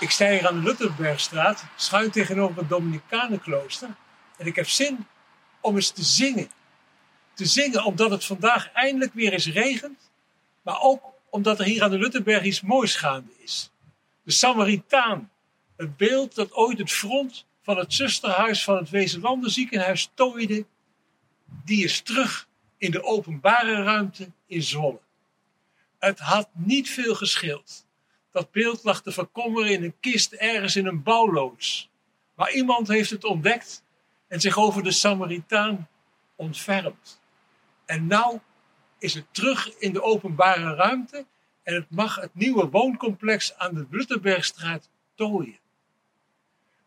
Ik sta hier aan de Lutterbergstraat, schuin tegenover het Dominicanenklooster. En ik heb zin om eens te zingen. Te zingen omdat het vandaag eindelijk weer eens regent. Maar ook omdat er hier aan de Lutterberg iets moois gaande is. De Samaritaan. Het beeld dat ooit het front van het zusterhuis van het Wezenlandenziekenhuis tooide. Die is terug in de openbare ruimte in Zwolle. Het had niet veel gescheeld. Dat beeld lag te verkommeren in een kist ergens in een bouwloods. Maar iemand heeft het ontdekt en zich over de Samaritaan ontfermd. En nou is het terug in de openbare ruimte en het mag het nieuwe wooncomplex aan de Blutterbergstraat tooien.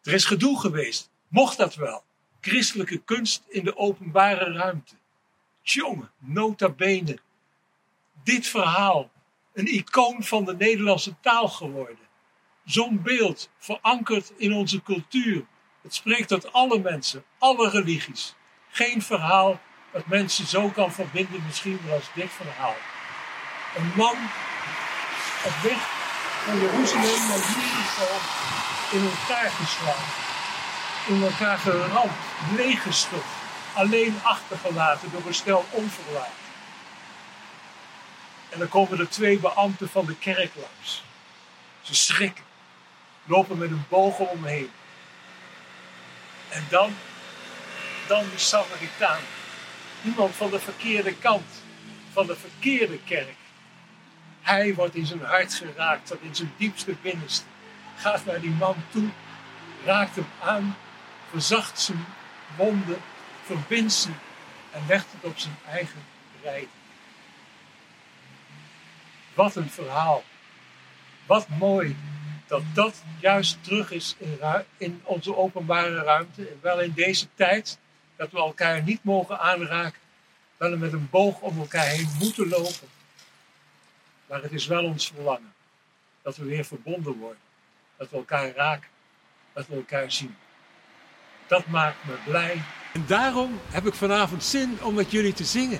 Er is gedoe geweest, mocht dat wel. Christelijke kunst in de openbare ruimte. Tjonge, nota bene. Dit verhaal een icoon van de Nederlandse taal geworden. Zo'n beeld, verankerd in onze cultuur. Het spreekt tot alle mensen, alle religies. Geen verhaal dat mensen zo kan verbinden, misschien wel als dit verhaal. Een man op weg van Jeruzalem naar Jericho in elkaar geslagen, in elkaar geramd, leeggestopt, alleen achtergelaten door een stel onverlaten. En dan komen er twee beambten van de kerk langs. Ze schrikken, lopen met een boog omheen. En dan, dan die Samaritaan. Iemand van de verkeerde kant, van de verkeerde kerk. Hij wordt in zijn hart geraakt, tot in zijn diepste binnenste. Gaat naar die man toe, raakt hem aan, verzacht zijn wonden, verbindt ze en legt het op zijn eigen rijden. Wat een verhaal. Wat mooi dat dat juist terug is in, in, onze openbare ruimte. Wel in deze tijd dat we elkaar niet mogen aanraken. Wel met een boog om elkaar heen moeten lopen. Maar het is wel ons verlangen dat we weer verbonden worden. Dat we elkaar raken. Dat we elkaar zien. Dat maakt me blij. En daarom heb ik vanavond zin om met jullie te zingen.